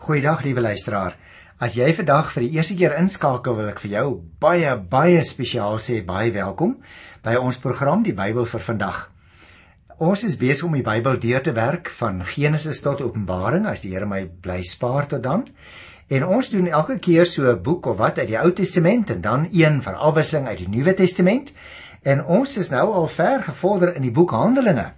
Goeiedag liewe luisteraar. As jy vandag vir die eerste keer inskakel, wil ek vir jou baie baie spesiaal sê baie welkom by ons program Die Bybel vir vandag. Ons is besig om die Bybel deur te werk van Genesis tot Openbaring as die Here my bly spaar tot dan. En ons doen elke keer so 'n boek of wat uit die Ou Testament en dan een vir afwisseling uit die Nuwe Testament. En ons is nou al ver gevorder in die boek Handelinge.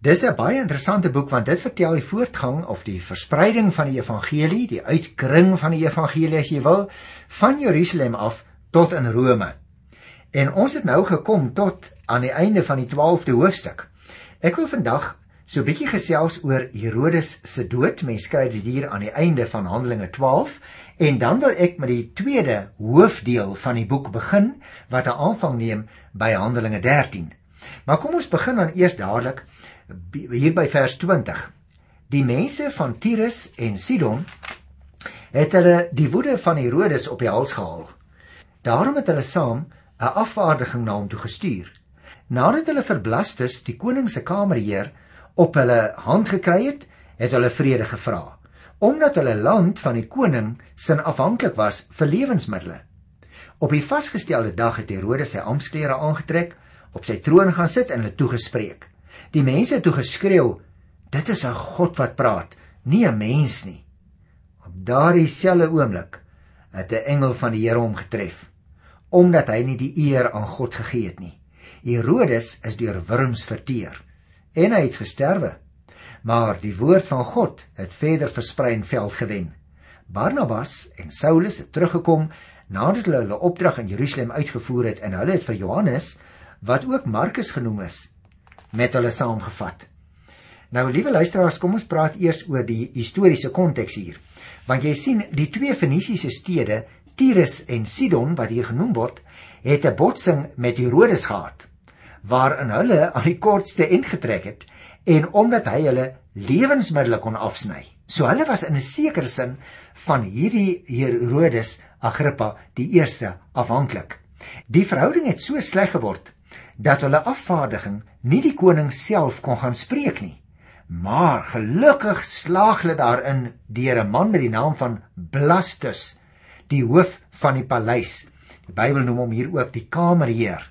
Dis 'n baie interessante boek want dit vertel die voortgang of die verspreiding van die evangelie, die uitkring van die evangelie as jy wil, van Jerusalem af tot in Rome. En ons het nou gekom tot aan die einde van die 12de hoofstuk. Ek wil vandag so 'n bietjie gesels oor Herodes se dood. Mense skryf dit hier aan die einde van Handelinge 12 en dan wil ek met die tweede hoofdeel van die boek begin wat 'n aanvang neem by Handelinge 13. Maar kom ons begin dan eers dadelik hier by vers 20. Die mense van Tyrus en Sidon het hulle die woede van Herodes op die hals gehaal. Daarom het hulle saam 'n afvaardiging na hom toe gestuur. Nadat hulle vir Blastus, die koning se kamerheer, op hulle hand gekry het, het hulle vrede gevra, omdat hulle land van die koning sin afhanklik was vir lewensmiddels. Op die vasgestelde dag het Herodes sy amptklere aangetrek, op sy troon gaan sit en hulle toegespreek. Die mense het toe geskreeu: "Dit is 'n God wat praat, nie 'n mens nie." Op daardie selfde oomblik het 'n engel van die Here hom getref, omdat hy nie die eer aan God gegee het nie. Herodes is deur wurms verteer en hy het gesterwe. Maar die woord van God het verder versprei en veld gewen. Barnabas en Saulus het teruggekom nadat hulle hulle opdrag in Jerusalem uitgevoer het en hulle het vir Johannes wat ook Markus genoem is met hulle saamgevat. Nou liewe luisteraars, kom ons praat eers oor die historiese konteks hier. Want jy sien, die twee Fenisiese stede, Tyrus en Sidon wat hier genoem word, het 'n botsing met Herodes gehad waarin hulle aan die kortste end getrek het en omdat hy hulle lewensmiddels kon afsny. So hulle was in 'n sekere sin van hierdie Herodes Agrippa die eerste afhanklik. Die verhouding het so sleg geword dat hulle afvaardiging nie die koning self kon gaan spreek nie. Maar gelukkig slaag hulle daarin deur 'n man met die naam van Blastus, die hoof van die paleis. Die Bybel noem hom hier ook die kamerheer.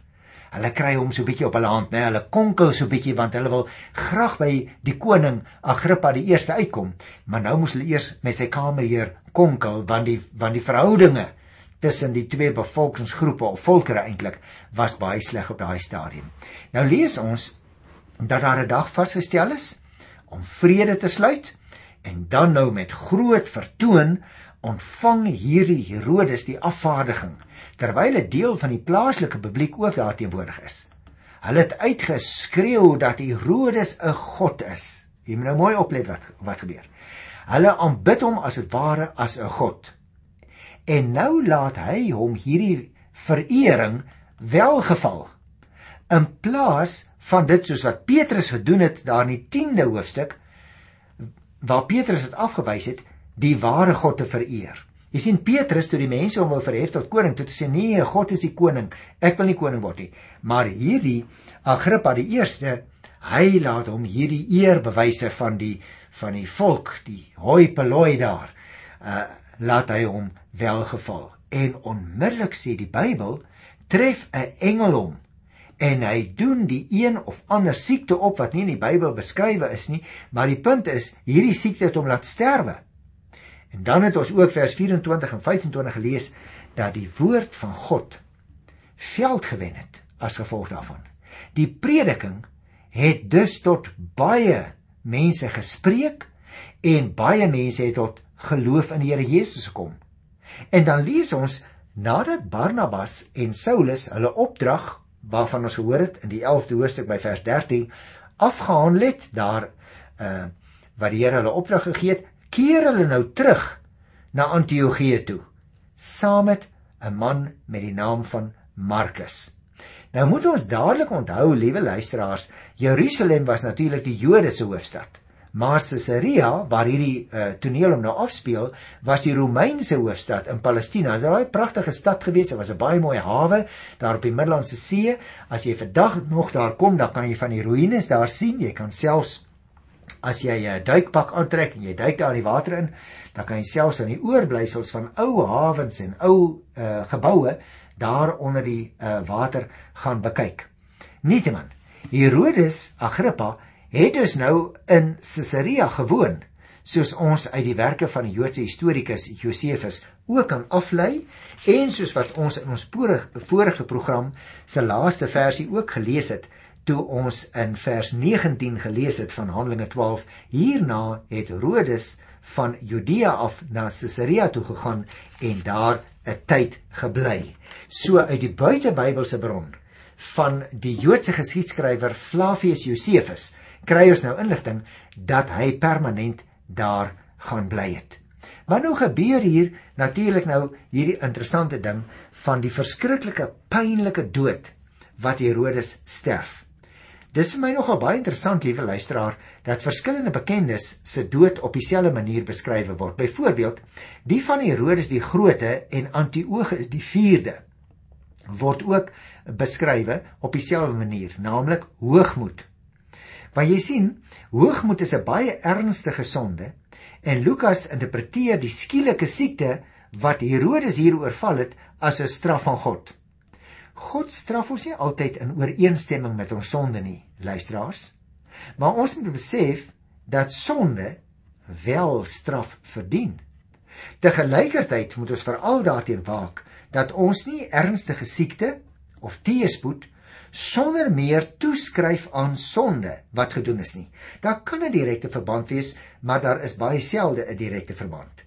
Hulle kry hom so bietjie op hulle hand, né? Hulle konkel so bietjie want hulle wil graag by die koning Agrippa die eerste uitkom, maar nou moes hulle eers met sy kamerheer konkel want die want die verhoudinge tussen die twee bevolkingsgroepe of volkere eintlik was baie sleg op daai stadium. Nou lees ons dat daar 'n dag vasgestel is om vrede te sluit en dan nou met groot vertoon ontvang hierdie Herodes die afvaardiging terwyl 'n deel van die plaaslike publiek ook daar teenwoordig is. Hulle het uitgeskreeu dat Herodes 'n god is. Jy moet nou mooi oplet wat wat gebeur. Hulle aanbid hom as dit ware as 'n god. En nou laat hy hom hierdie verering welgeval. In plaas van dit soos wat Petrus gedoen het daar in die 10de hoofstuk waar Petrus dit afgewys het, die ware God te vereer. Jy sien Petrus toe die mense hom wou verhef tot koning, toe sê nee, God is die koning. Ek wil nie koning word nie. Maar hierdie Agrippa die eerste, hy laat hom hierdie eerbewyse van die van die volk, die hoi polloi daar, uh laat hy hom welgeval. En onmiddellik sê die Bybel tref 'n engel hom en hy doen die een of ander siekte op wat nie in die Bybel beskrywe is nie, maar die punt is hierdie siekte het hom laat sterwe. En dan het ons ook vers 24 en 25 gelees dat die woord van God veld gewen het as gevolg daarvan. Die prediking het dus tot baie mense gespreek en baie mense het tot geloof in die Here Jesus gekom. En dan lees ons nadat Barnabas en Saulus hulle opdrag waarvan ons gehoor het in die 11de hoofstuk by vers 13 afgehandel het daar uh wat die Here hulle opdrag gegee het, keer hulle nou terug na Antiochië toe saam met 'n man met die naam van Markus. Nou moet ons dadelik onthou, liewe luisteraars, Jerusalem was natuurlik die Jode se hoofstad. Maar Caesarea waar hierdie uh, toneel hom nou afspeel, was die Romeinse hoofstad in Palestina. Dit was 'n pragtige stad gewees. Dit was 'n baie mooi hawe daar op die Middellandse See. As jy vandag nog daar kom, dan kan jy van die ruïnes daar sien. Jy kan selfs As jy 'n duikpak aantrek en jy duik daar in die water in, dan kan jy selfs aan die oorblysels van ou hawens en ou uh, geboue daar onder die uh, water gaan bekyk. Nietemin, Herodes Agrippa het dus nou in Caesarea gewoon, soos ons uit die werke van die Joodse historikus Josephus ook kan aflei en soos wat ons in ons vorige program se laaste versie ook gelees het toe ons in vers 19 gelees het van Handelinge 12 hierna het Herodes van Judea af na Caesarea toe gegaan en daar 'n tyd gebly. So uit die buitebybelse bron van die Joodse geskiedskrywer Flavius Josephus kry ons nou inligting dat hy permanent daar gaan bly het. Wat nou gebeur hier natuurlik nou hierdie interessante ding van die verskriklike pynlike dood wat Herodes sterf. Dis vir my nogal baie interessant, liewe luisteraar, dat verskillende bekendes se dood op dieselfde manier beskryf word. Byvoorbeeld, die van Herodes die Grote en Antiochus die 4de word ook beskrywe op dieselfde manier, naamlik hoogmoed. Want jy sien, hoogmoed is 'n baie ernstige sonde En Lukas interpreteer die skielike siekte wat Herodes hier oorval het as 'n straf van God. God straf ons nie altyd in ooreenstemming met ons sonde nie, luisteraars. Maar ons moet besef dat sonde wel straf verdien. Te gelykertyd moet ons veral daarteen waak dat ons nie ernstige siekte of teëspoed sonder meer toeskryf aan sonde wat gedoen is nie. Daar kan 'n direkte verband wees, maar daar is baie selde 'n direkte verband.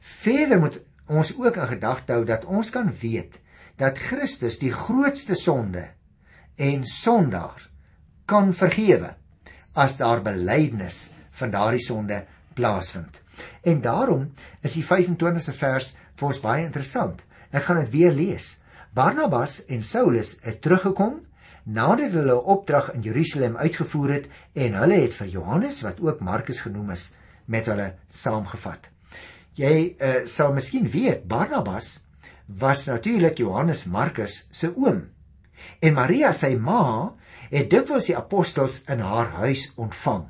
Verder moet ons ook in gedagte hou dat ons kan weet dat Christus die grootste sonde en sondaar kan vergewe as daar belydenis van daardie sonde plaasvind. En daarom is die 25ste vers vir ons baie interessant. Ek gaan dit weer lees. Barnabas en Saulus het teruggekom nadat hulle 'n opdrag in Jerusalem uitgevoer het en hulle het vir Johannes wat ook Markus genoem is met hulle saamgevat. Jy uh, sal miskien weet Barnabas was natuurlik Johannes Markus se oom. En Maria sy ma het dikwels die apostels in haar huis ontvang.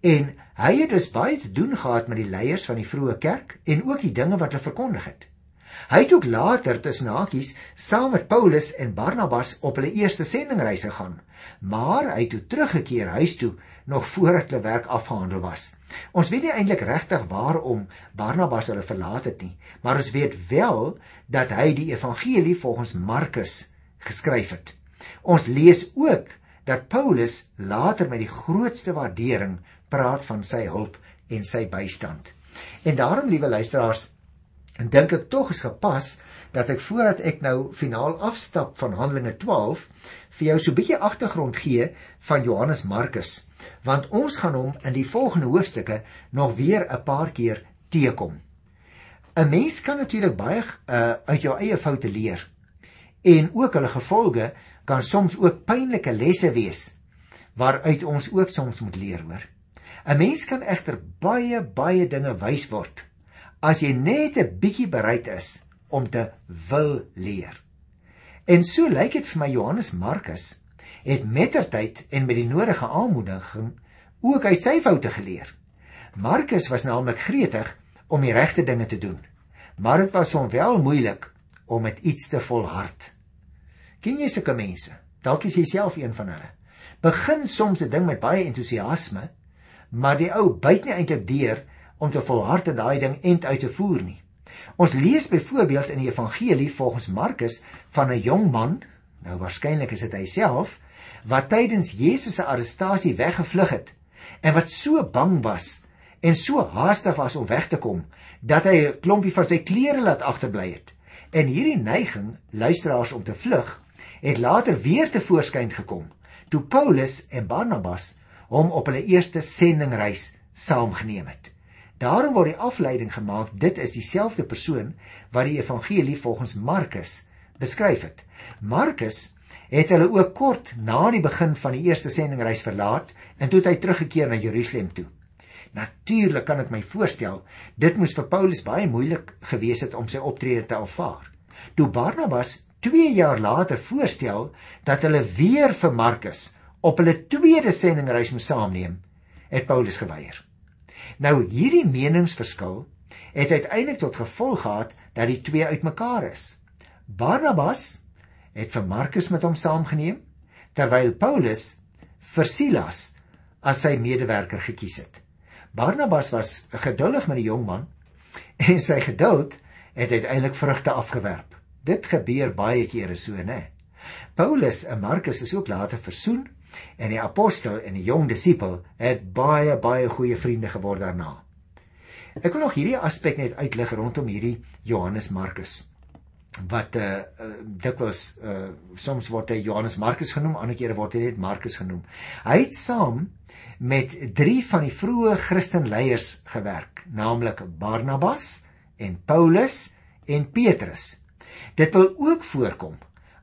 En hy het dus baie te doen gehad met die leiers van die vroeë kerk en ook die dinge wat hulle verkondig het. Hy het ook later tussen hakies saam met Paulus en Barnabas op hulle eerste sendingreis gegaan, maar hy het toe teruggekeer huis toe nog voordat hulle werk afgehandel was. Ons weet nie eintlik regtig waarom Barnabas hulle verlaat het nie, maar ons weet wel dat hy die evangelie volgens Markus geskryf het. Ons lees ook dat Paulus later met die grootste waardering praat van sy hulp en sy bystand. En daarom, liewe luisteraars, dink ek tog is gepas dat ek voordat ek nou finaal afstap van Handelinge 12 vir jou so 'n bietjie agtergrond gee van Johannes Markus, want ons gaan hom in die volgende hoofstukke nog weer 'n paar keer teekom. 'n Mens kan natuurlik baie uh, uit jou eie foute leer en ook hulle gevolge kan soms ook pynlike lesse wees waaruit ons ook soms moet leer hoor. 'n Mens kan egter baie baie dinge wys word as jy net 'n bietjie bereid is om te wil leer. En so lyk dit vir my Johannes Markus het mettertyd en met die nodige aanmoediging ook uit sy foute geleer. Markus was naamlik gretig om die regte dinge te doen, maar dit was hom wel moeilik om met iets te volhard. Ken jy sulke mense? Dalk is jy self een van hulle. Begin soms 'n ding met baie entoesiasme, maar die ou byt nie eintlik deur om te volhard in daai ding end uit te voer nie. Ons lees byvoorbeeld in die evangelie volgens Markus van 'n jong man, nou waarskynlik is dit hy self, wat tydens Jesus se arrestasie weggevlug het en wat so bang was en so haastig was om weg te kom dat hy 'n klompie van sy klere laat agterbly het. En hierdie neiging, luisteraars om te vlug, het later weer te voorskyn gekom toe Paulus en Barnabas hom op hulle eerste sendingreis saamgeneem het. Daarom word die afleiding gemaak dit is dieselfde persoon wat die evangelie volgens Markus beskryf het. Markus het hulle ook kort na die begin van die eerste sendingreis verlaat en toe het hy teruggekeer na Jerusalem toe. Natuurlik kan ek my voorstel dit moes vir Paulus baie moeilik gewees het om sy optrede te aanvaar. Toe Barnabas 2 jaar later voorstel dat hulle weer vir Markus op hulle tweede sendingreis moet saamneem, het Paulus geweier. Nou hierdie meningsverskil het uiteindelik tot gevolg gehad dat die twee uitmekaar is. Barnabas het vir Markus met hom saamgeneem terwyl Paulus vir Silas as sy medewerker gekies het. Barnabas was geduldig met die jong man en sy geduld het uiteindelik vrugte afgewerp. Dit gebeur baie kere so, né? Paulus en Markus is ook later versoen en die apostel en die jong disipel het baie baie goeie vriende geword daarna. Ek wil nog hierdie aspek net uitlig rondom hierdie Johannes Markus wat uh, uh dikwels uh soms word hy Johannes Markus genoem, ander kere word hy net Markus genoem. Hy het saam met 3 van die vroeë Christenleiers gewerk, naamlik Barnabas en Paulus en Petrus. Dit wil ook voorkom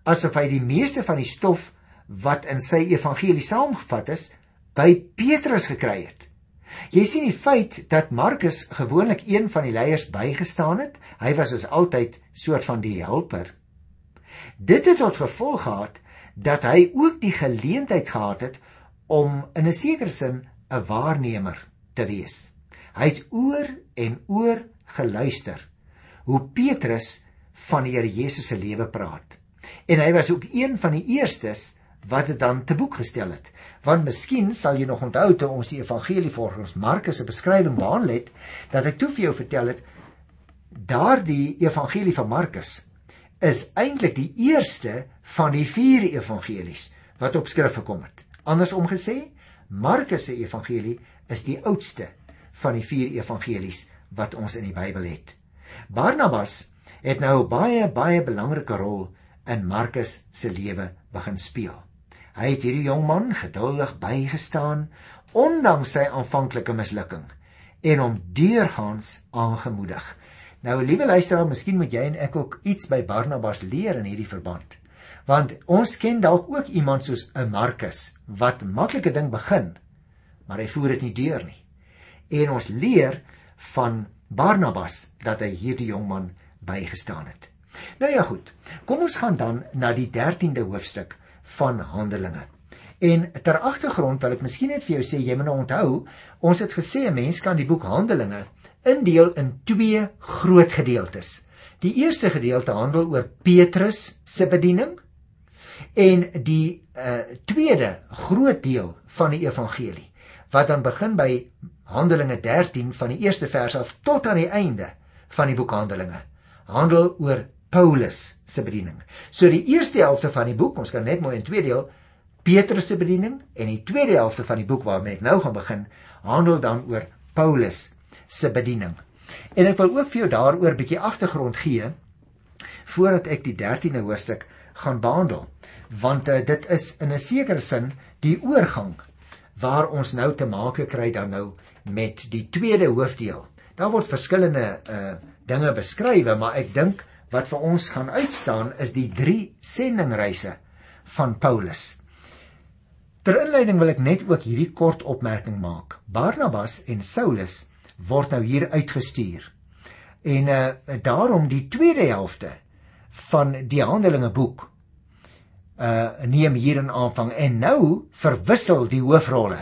asof hy die meeste van die stof wat in sy evangelie saamgevat is, by Petrus gekry het. Jy sien die feit dat Markus gewoonlik een van die leiers bygestaan het, hy was as altyd soort van die helper. Dit het tot gevolg gehad dat hy ook die geleentheid gehad het om in 'n sekere sin 'n waarnemer te wees. Hy het oor en oor geluister hoe Petrus van die Here Jesus se lewe praat. En hy was ook een van die eerstes wat dit dan te boek gestel het. Want miskien sal jy nog onthou toe ons die evangelie volgens Markus se beskrywing behandel het, dat ek toe vir jou vertel het daardie evangelie van Markus is eintlik die eerste van die vier evangelies wat op skrif gekom het. Andersom gesê, Markus se evangelie is die oudste van die vier evangelies wat ons in die Bybel het. Barnabas het nou baie baie belangrike rol in Markus se lewe begin speel. Hy het hierdie jong man geduldig bygestaan ondanks sy aanvanklike mislukking en hom deurgaans aangemoedig. Nou liewe luisteraar, miskien moet jy en ek ook iets by Barnabas leer in hierdie verband. Want ons ken dalk ook iemand soos 'n Markus wat maklike ding begin, maar hy voer dit nie deur nie. En ons leer van Barnabas dat hy hierdie jong man bygestaan het. Nou ja goed. Kom ons gaan dan na die 13de hoofstuk van Handelinge. En ter agtergrond wil ek miskien net vir jou sê jy moet nou onthou, ons het gesê 'n mens kan die boek Handelinge indeel in twee groot gedeeltes. Die eerste gedeelte handel oor Petrus se bediening en die uh, tweede groot deel van die evangelie wat dan begin by Handelinge 13 van die eerste vers af tot aan die einde van die boek Handelinge handel oor Paulus se bediening. So die eerste helfte van die boek, ons kan net mooi in twee deel Petrus se bediening en die tweede helfte van die boek waarmee ek nou gaan begin, handel dan oor Paulus se bediening. En ek wil ook vir jou daaroor 'n bietjie agtergrond gee voordat ek die 13de hoofstuk gaan behandel, want uh, dit is in 'n sekere sin die oorgang waar ons nou te make kry dan nou met die tweede hoofdeel. Daar word verskillende uh dinge beskryf, maar ek dink wat vir ons gaan uitstaan is die drie sendingreise van Paulus. Ter inleiding wil ek net ook hierdie kort opmerking maak. Barnabas en Saulus word nou hier uitgestuur. En uh daarom die tweede helfte van die Handelinge boek uh neem hier in aanvang en nou verwissel die hoofrolle.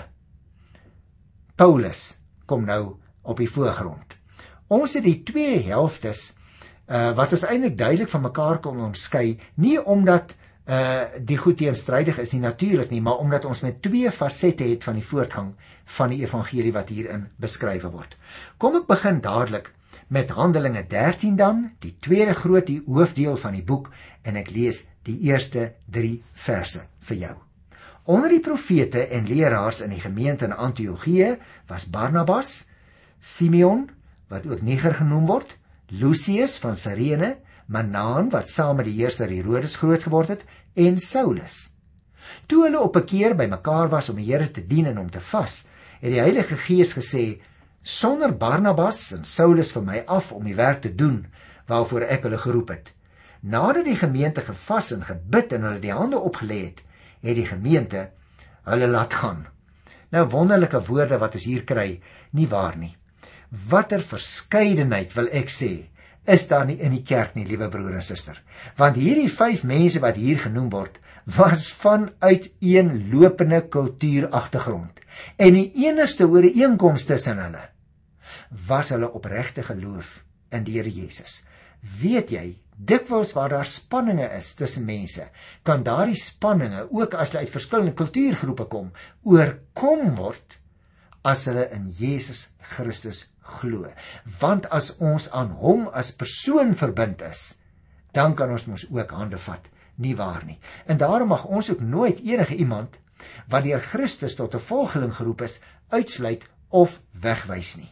Paulus kom nou op die voorgrond. Ons het die twee helftes uh wat ons eintlik duidelik van mekaar kon onderskei, nie omdat uh die goed teenstrydig is nie natuurlik nie, maar omdat ons met twee fasette het van die voortgang van die evangelie wat hierin beskryf word. Kom ek begin dadelik met Handelinge 13 dan, die tweede groot die hoofdeel van die boek en ek lees die eerste 3 verse vir jou. Onder die profete en leraars in die gemeente in Antiochië was Barnabas, Simeon wat ook Niger genoem word, Lucius van Cyrene, Manaan wat saam met die heerser Herodes groot geword het en Saulus. Toe hulle op 'n keer bymekaar was om die Here te dien en om te vas, het die Heilige Gees gesê: "Sonder Barnabas en Saulus vir my af om die werk te doen waarvoor ek hulle geroep het." Nadat die gemeente gevas en gebid en hulle die hande opgelê het, het die gemeente hulle laat gaan. Nou wonderlike woorde wat ons hier kry, nie waar nie watter verskeidenheid wil ek sê is daar nie in die kerk nie liewe broer en suster want hierdie vyf mense wat hier genoem word was van uiteenlopende kultuuragtergrond en die enigste ooreenkoms tussen hulle was hulle opregte geloof in die Here Jesus. Weet jy, dikwels waar daar spanninge is tussen mense, kan daardie spanninge ook as hulle uit verskillende kultuurgroepe kom, oorkom word as hulle in Jesus Christus glo. Want as ons aan hom as persoon verbind is, dan kan ons mos ook hande vat nie waar nie. En daarom mag ons ook nooit enige iemand wat deur Christus tot 'n volgeling geroep is, uitsluit of wegwys nie.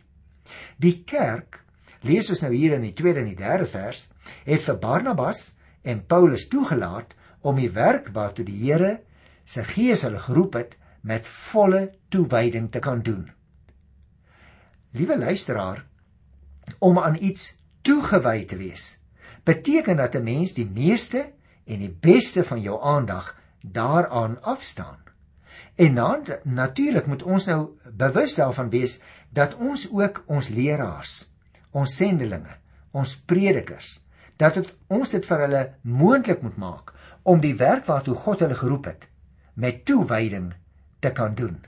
Die kerk, lees ons nou hier in die 2de en die 3de vers, het vir Barnabas en Paulus toegelaat om die werk waartoe die Here se Gees hulle geroep het met volle toewyding te kan doen. Liewe luisteraar, om aan iets toegewy te wees, beteken dat 'n mens die meeste en die beste van jou aandag daaraan afstaan. En dan natuurlik moet ons nou bewus daarvan wees dat ons ook ons leraars, ons sendelinge, ons predikers, dat het, ons dit vir hulle moontlik moet maak om die werk waartoe God hulle geroep het met toewyding te kan doen.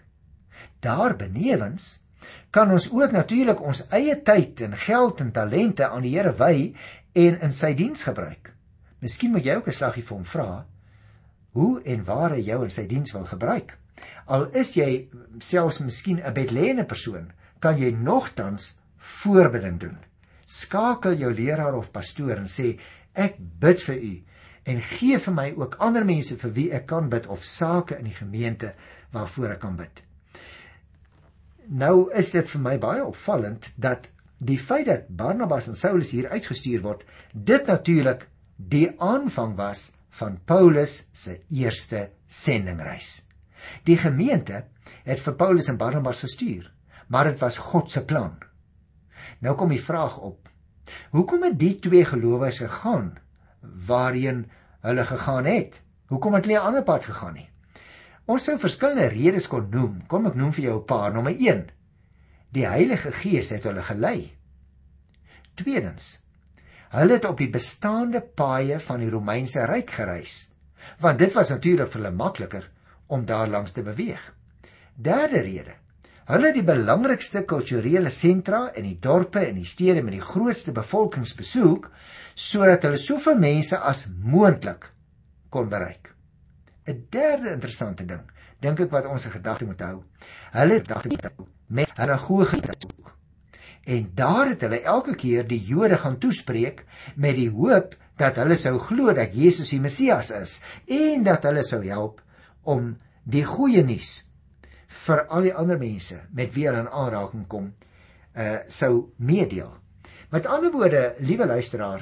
Daarbenewens kan ons ook natuurlik ons eie tyd en geld en talente aan die Here wy en in sy diens gebruik. Miskien moet jy ook 'n slaggie vir hom vra hoe en waar hy jou in sy diens wil gebruik. Al is jy selfs miskien 'n bedlêende persoon, kan jy nogtans voorbeding doen. Skakel jou leraar of pastoor en sê ek bid vir u en gee vir my ook ander mense vir wie ek kan bid of sake in die gemeente waarvoor ek kan bid. Nou is dit vir my baie opvallend dat die feit dat Barnabas en Saulus hier uitgestuur word, dit natuurlik die aanvang was van Paulus se eerste sendingreis. Die gemeente het vir Paulus en Barnabas gestuur, maar dit was God se plan. Nou kom die vraag op: Hoekom het die twee gelowiges gegaan waarheen hulle gegaan het? Hoekom het hulle 'n ander pad gegaan nie? Ons sou verskillende redes kon noem. Kom ek noem vir jou 'n paar. Nommer 1: Die Heilige Gees het hulle gelei. Tweedens: Hulle het op die bestaande paaie van die Romeinse ryk gereis, want dit was natuurlik vir hulle makliker om daar langs te beweeg. Derde rede. Hulle het die belangrikste kulturele sentra in die dorpe en die stede met die grootste bevolkings besoek sodat hulle soveel mense as moontlik kon bereik. 'n Derde interessante ding, dink ek wat ons in gedagte moet hou. Hulle gedagte met sinagoge En daar het hulle elke keer die Jode gaan toespreek met die hoop dat hulle sou glo dat Jesus die Messias is en dat hulle sou help om die goeie nuus vir al die ander mense met wie hulle in aanraking kom uh sou meedeel. Met ander woorde, liewe luisteraar,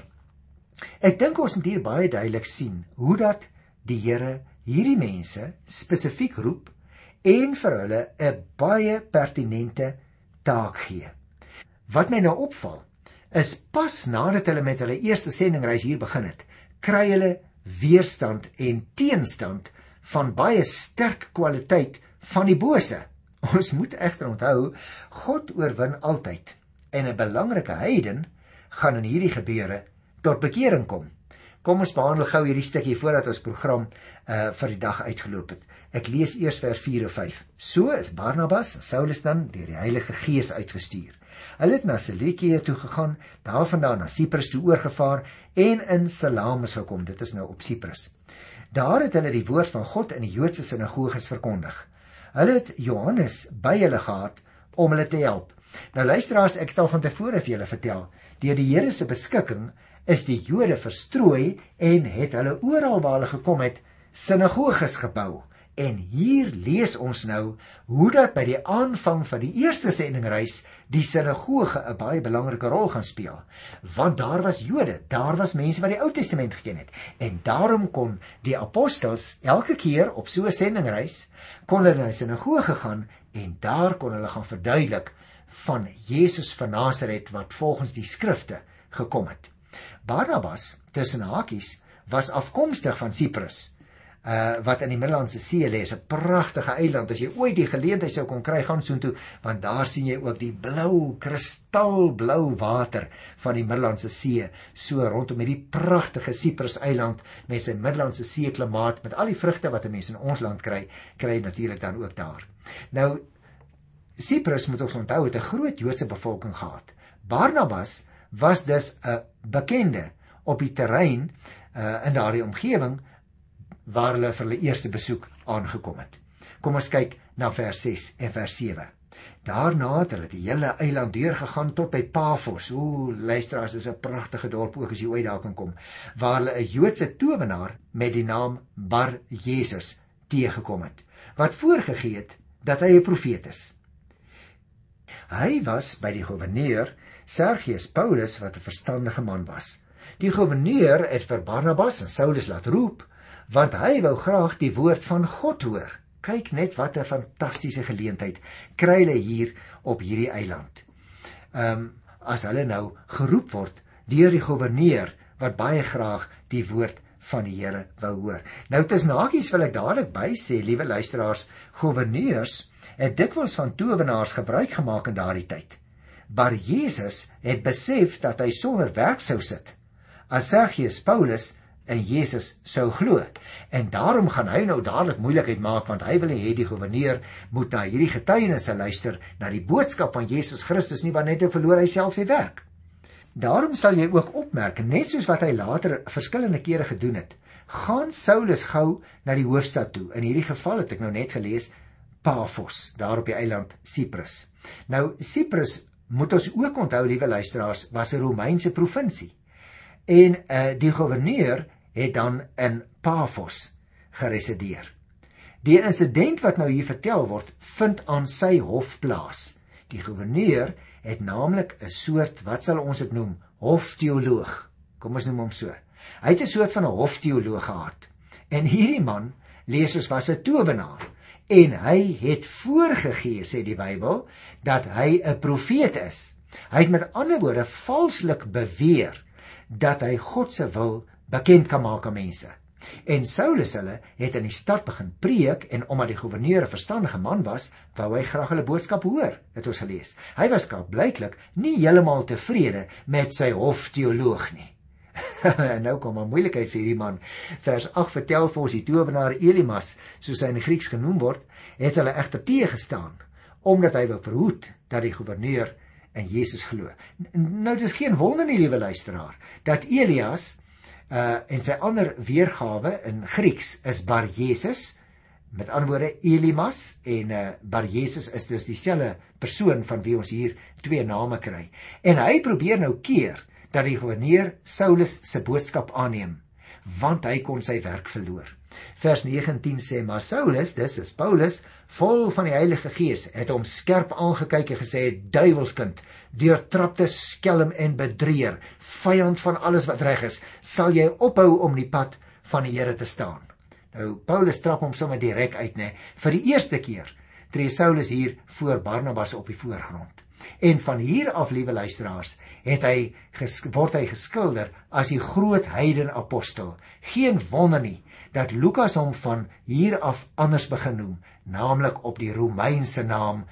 ek dink ons moet hier baie duidelik sien hoe dat die Here hierdie mense spesifiek roep en vir hulle 'n baie pertinente taak gee. Wat my nou opval, is pas nadat hulle met hulle eerste sendingreis hier begin het, kry hulle weerstand en teenstand van baie sterk kwaliteit van die bose. Ons moet egter onthou, God oorwin altyd en 'n belangrike heiden gaan in hierdie gebeure tot bekering kom. Kom ons behandel gou hierdie stukkie voordat ons program uh vir die dag uitgeloop het. Ek lees eers vers 4 of 5. So is Barnabas en Saulus dan deur die Heilige Gees uitgestuur. Hulle het na Seleukië toe gegaan, daarvandaan na Siprus toe oorgevaar en in Salamis gekom. Dit is nou op Siprus. Daar het hulle die woord van God in die Joodse sinagoges verkondig. Hulle het Johannes by hulle gehad om hulle te help. Nou luisteraars, ek het al van tevore vir julle vertel, deur die Here se beskikking is die Jode verstrooi en het hulle oral waar hulle gekom het sinagoges gebou. En hier lees ons nou hoe dat by die aanvang van die eerste sendingreis die sinagoge 'n baie belangrike rol gaan speel. Want daar was Jode, daar was mense wat die Ou Testament geken het. En daarom kon die apostels elke keer op so 'n sendingreis kon hulle na die sinagoge gaan en daar kon hulle gaan verduidelik van Jesus van Nasaret wat volgens die skrifte gekom het. Barnabas tussen hakies was afkomstig van Siprus uh wat in die Middellandse See lê, is 'n pragtige eiland. As jy ooit die geleentheid sou kon kry, gaan soontoe, want daar sien jy ook die blou, kristalblou water van die Middellandse See, so rondom hierdie pragtige Cyprus eiland met sy Middellandse See klimaat met al die vrugte wat 'n mens in ons land kry, kry natuurlik dan ook daar. Nou Cyprus moet ons onthou het 'n groot Joodse bevolking gehad. Barnabas was dus 'n bekende op die terrein uh in daardie omgewing waar hulle vir hulle eerste besoek aangekom het. Kom ons kyk na vers 6 en vers 7. Daarna het hulle die hele eiland deurgegaan tot by Paphos. Ooh, luisteraars, is 'n pragtige dorp ook as jy ooit daar kan kom, waar hulle 'n Joodse towenaar met die naam Bar Jesus teëgekom het, wat voorgegee het dat hy 'n profeet is. Hy was by die goewerneur Sergius Paulus wat 'n verstandige man was. Die goewerneur het vir Barnabas en Saulus laat roep want hy wou graag die woord van God hoor. Kyk net wat 'n fantastiese geleentheid kry hulle hier op hierdie eiland. Ehm um, as hulle nou geroep word deur die goewerneur wat baie graag die woord van die Here wou hoor. Nou tussen hakies wil ek dadelik by sê, liewe luisteraars, goewerneurs het dikwels van towenaars gebruik gemaak in daardie tyd. Maar Jesus het besef dat hy sonder werk sou sit. As Sergius Paulus in Jesus sou glo. En daarom gaan hy nou dadelik moeilikheid maak want hy wil hê die goewerneur moet na hierdie getuienisse luister na die boodskap van Jesus Christus nie want net verloor hy self sy werk. Daarom sal jy ook opmerk net soos wat hy later verskillende kere gedoen het, gaan Saulus gou na die hoofstad toe. In hierdie geval het ek nou net gelees Paphos, daar op die eiland Cyprus. Nou Cyprus moet ons ook onthou liewe luisteraars was 'n Romeinse provinsie. En uh die goewerneur het dan in Paphos geresideer. Die insident wat nou hier vertel word, vind aan sy hof plaas. Die goewerneur het naamlik 'n soort, wat sal ons dit noem, hofteoloog. Kom ons noem hom so. Hy het 'n soort van 'n hofteoloog gehad. En hierdie man, lees ons, was 'n towenaar en hy het voorgegee sê die Bybel dat hy 'n profeet is. Hy het met ander woorde valslik beweer dat hy God se wil bekend kan maak aan mense. En Saulus hulle het in die stad begin preek en omdat die goewerneur 'n verstandige man was, wou hy graag hulle boodskap hoor, het ons gelees. Hy was blyklik nie heeltemal tevrede met sy hofteoloog nie. nou kom 'n moeilikheid vir hierdie man. Vers 8 vertel vir ons die towenaar Elimas, soos hy in Grieks genoem word, het hulle egter teëgestaan omdat hy wou verhoed dat die goewerneur in Jesus glo. Nou dis geen wonder nie, liewe luisteraar, dat Elias uh en sy ander weergawe in Grieks is Bar Jesus met ander woorde Elimas en uh Bar Jesus is dus dieselfde persoon van wie ons hier twee name kry en hy probeer nou keer dat die goewerneur Saulus se boodskap aanneem want hy kon sy werk verloor vers 19 sê maar Saulus dis is Paulus vol van die Heilige Gees het hom skerp aangekyk en gesê duiwelskind deurtrapte skelm en bedrieër, vyand van alles wat reg is, sal jy ophou om die pad van die Here te staan. Nou Paulus trap hom sommer direk uit nê. Vir die eerste keer tree Saulus hier voor Barnabas op die voorgrond. En van hier af, liewe luisteraars, het hy word hy geskilder as die groot heiden apostel. Geen wonder nie dat Lukas hom van hier af anders begin noem, naamlik op die Romeinse naam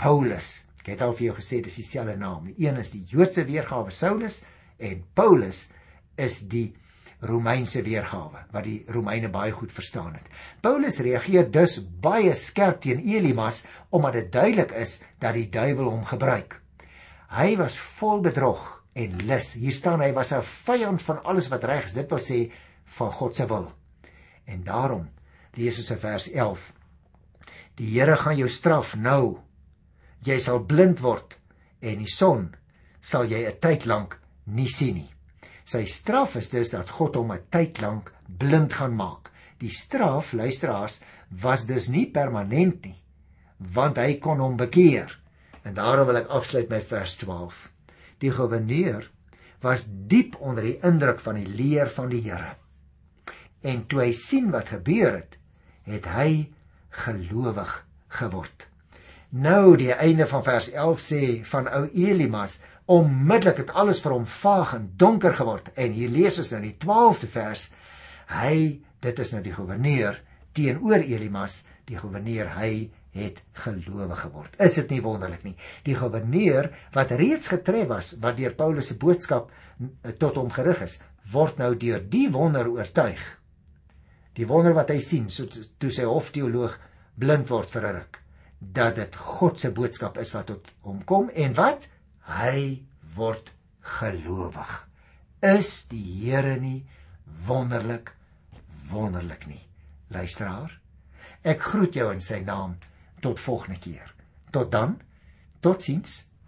Paulus. Ek het al vir jou gesê dis dieselfde naam. Die een is die Joodse weergawe Saulus en Paulus is die Romeinse weergawe wat die Romeine baie goed verstaan het. Paulus reageer dus baie skerp teen Elimas omdat dit duidelik is dat die duiwel hom gebruik. Hy was vol bedrog en lus. Hier staan hy was 'n vyand van alles wat reg is. Dit wil sê van God se wil. En daarom lees ons in vers 11. Die Here gaan jou straf nou jy sal blind word en die son sal jy 'n tyd lank nie sien nie. Sy straf is dus dat God hom 'n tyd lank blind gaan maak. Die straf, luisteraars, was dus nie permanent nie, want hy kon hom bekeer. En daarom wil ek afsluit met vers 12. Die goewerneur was diep onder die indruk van die leer van die Here. En toe hy sien wat gebeur het, het hy gelowig geword. Nou die einde van vers 11 sê van ou Elimas onmiddellik het alles vir hom vaag en donker geword en hier lees ons nou die 12de vers hy dit is nou die goewerneur teenoor Elimas, die goewerneur hy het gelowig geword. Is dit nie wonderlik nie? Die goewerneur wat reeds getref was wat deur Paulus se boodskap tot hom gerig is, word nou deur die wonder oortuig. Die wonder wat hy sien, so toe sy hofteoloog blind word vir 'n ruk, dat dit God se boodskap is wat tot hom kom en wat hy word gelowig. Is die Here nie wonderlik wonderlik nie? Luisteraar, ek groet jou in sy naam tot volgende keer. Tot dan. Totsiens.